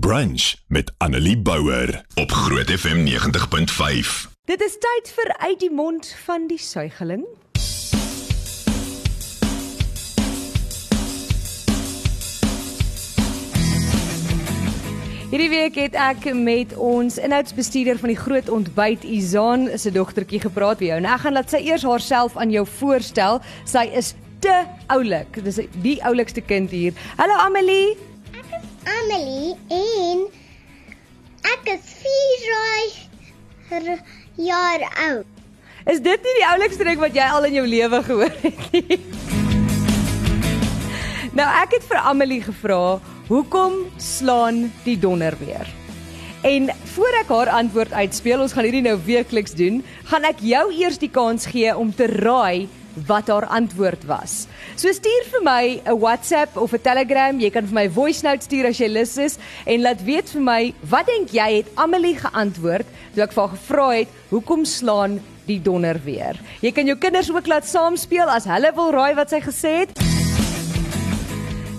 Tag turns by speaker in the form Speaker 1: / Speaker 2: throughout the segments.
Speaker 1: Brunch met Annelie Bouwer op Groot FM 90.5.
Speaker 2: Dit is tyd vir uit die mond van die suigeling. Hierdie week het ek met ons inhoudsbestuurder van die Groot Ontbyt Izaan se dogtertjie gepraat vir jou. En ek gaan laat sy eers haarself aan jou voorstel. Sy is te oulik. Dis die oulikste kind hier. Hallo Amelie.
Speaker 3: Ek is Amelie en ek is 4 jaar oud.
Speaker 2: Is dit nie die oulikste ding wat jy al in jou lewe gehoor het nie? Nou ek het vir Amelie gevra, hoekom slaan die donder weer? En voor ek haar antwoord uitspeel, ons gaan hierdie nou weekliks doen, gaan ek jou eers die kans gee om te raai wat haar antwoord was. So stuur vir my 'n WhatsApp of 'n Telegram, jy kan vir my voice note stuur as jy lus is en laat weet vir my wat dink jy het Amelie geantwoord toe ek vir haar gevra het hoekom slaan die donder weer. Jy kan jou kinders ook laat saamspeel as hulle wil raai wat sy gesê het.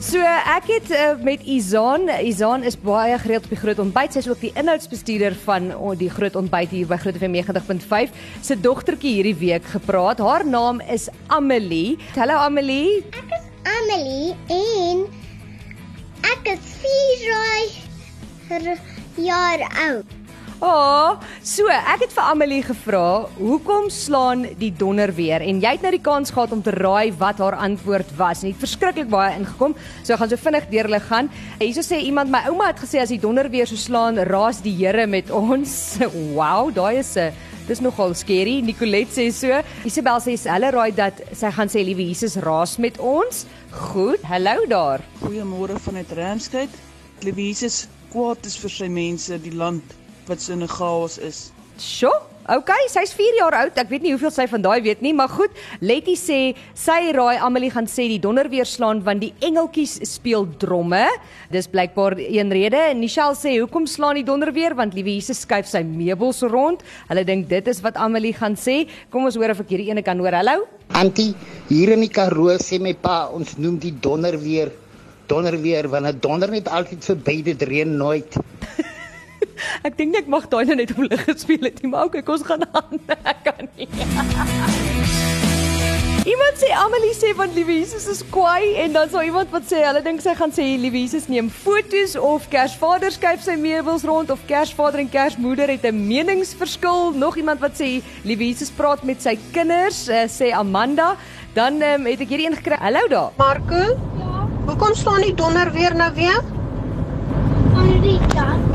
Speaker 2: So ek het uh, met Izaan, Izaan is baie gereeld op die groot ontbyt. Sy is ook die inhoudsbestuurder van oh, die groot ontbyt hier by Groot FM 90.5. Sy dogtertjie hierdie week gepraat. Haar naam is Amelie. Hallo Amelie.
Speaker 3: Ek is Amelie en ek is 4 jaar oud.
Speaker 2: O, oh, so ek het vir Amelie gevra, hoekom slaan die donder weer? En jy het nou die kans gehad om te raai wat haar antwoord was. En dit verskriklik baie ingekom. So gaan so vinnig deur hulle gaan. Hierso sê iemand, my ouma het gesê as die donder weer so slaan, raas die Here met ons. Wow, daai is 'n Dis nogal skerry. Nicolet sê so. Isabel sê hulle raai dat sy gaan sê liewe Jesus raas met ons. Goed. Hallo daar.
Speaker 4: Goeiemôre vanuit Ramsgate. Liewe Jesus kwaad is vir sy mense, die land wat so 'n chaos is.
Speaker 2: Sjoe. Okay, sy's 4 jaar oud. Ek weet nie hoeveel sy van daai weet nie, maar goed. Letty sê sy raai Amelie gaan sê die donder weer slaan want die engeltjies speel dromme. Dis blykbaar een rede. Michelle sê hoekom slaan die donder weer want liewe Jesus skuif sy meubels rond. Hulle dink dit is wat Amelie gaan sê. Kom ons hoor of ek hierdie ene kan hoor. Hallo.
Speaker 5: Antie, hier in die Karoo sê my pa ons noem die donder weer donder weer want dit donder net altyd verby dit reën nooit.
Speaker 2: Ek dink ek mag daai nou net om lig gespeel het, nie, maar okay, kom ons gaan aan. Ek kan nie. Iemand sê Amelie sê van Liewe Jesus is kwaai en dan sal iemand wat sê hulle dink sy gaan sê Liewe Jesus neem foto's of Kersvader skuif sy meubels rond of Kersvader en Kersmoeder het 'n meningsverskil. Nog iemand wat sê Liewe Jesus praat met sy kinders, uh, sê Amanda. Dan um, het ek hierdie een gekry. Hallo daar.
Speaker 6: Marco? Ja. Hoekom staan die donder weer nou weer?
Speaker 3: Aan die dak.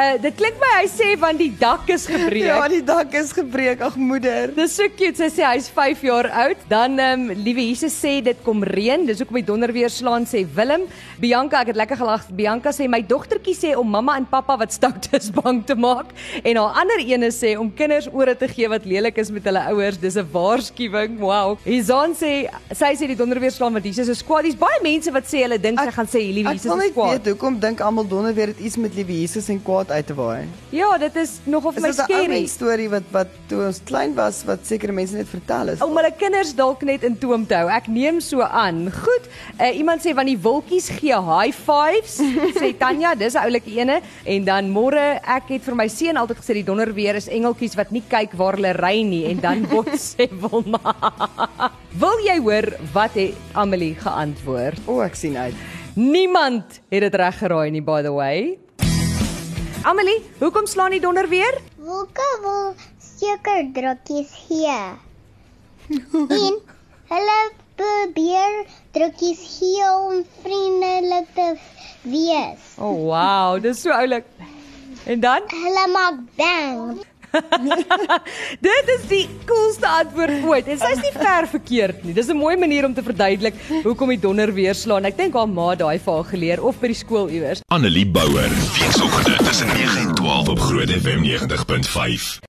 Speaker 2: Uh dit klink my hy sê want die dak is gebreek.
Speaker 7: Ja, die dak is gebreek. Ag moeder.
Speaker 2: Dis so cute. Sy sê hy's 5 jaar oud. Dan ehm um, liewe Jesus sê dit kom reën. Dis hoekom die donder weer slaan sê Willem. Bianca, ek het lekker gelag. Bianca sê my dogtertjie sê om mamma en pappa wat stout is bang te maak en haar ander ene sê om kinders ore te gee wat lelik is met hulle ouers. Dis 'n waarskuwing. Wow. Izan sê sy sê die donder weer slaan want Jesus is kwaad. Dis baie mense wat sê hulle dink sy gaan sê liewe Jesus is kwaad.
Speaker 7: Ek wil net weet hoekom dink almal donder weer dit iets met liewe Jesus en kwaad uit te waai.
Speaker 2: Ja, dit is nog of
Speaker 7: is
Speaker 2: my skerry.
Speaker 7: 'n storie wat wat toe ons klein was wat sekere mense net vertel is.
Speaker 2: Om hulle kinders dalk net in toom te hou. Ek neem so aan. Goed. Uh, iemand sê van die wolkies gee high fives. sê Tanya, dis 'n oulike ene. En dan môre, ek het vir my seun altyd gesê die donder weer is engeltjies wat nie kyk waar hulle ry nie en dan word sê Wilma. Wil jy hoor wat het Amelie geantwoord?
Speaker 7: O, oh, ek sien uit.
Speaker 2: Niemand het dit reg geraai nie by the way. Amelie, hoekom slaan die donder weer?
Speaker 3: Wolke wil seker drukkies gee. en hulle probeer drukkies gee om vriendelik te wees.
Speaker 2: O, oh, wow, dis so oulik. En dan?
Speaker 3: Hulle maak bang.
Speaker 2: Dit is die coolste antwoord ooit. En sy's nie ver verkeerd nie. Dis 'n mooi manier om te verduidelik hoekom die donder weer slaan. Ek dink haar ma daai vir haar geleer of by die skool iewers.
Speaker 1: Annelie Bouwer, weekoggend tussen 9 en 12 op Groot FM 90.5.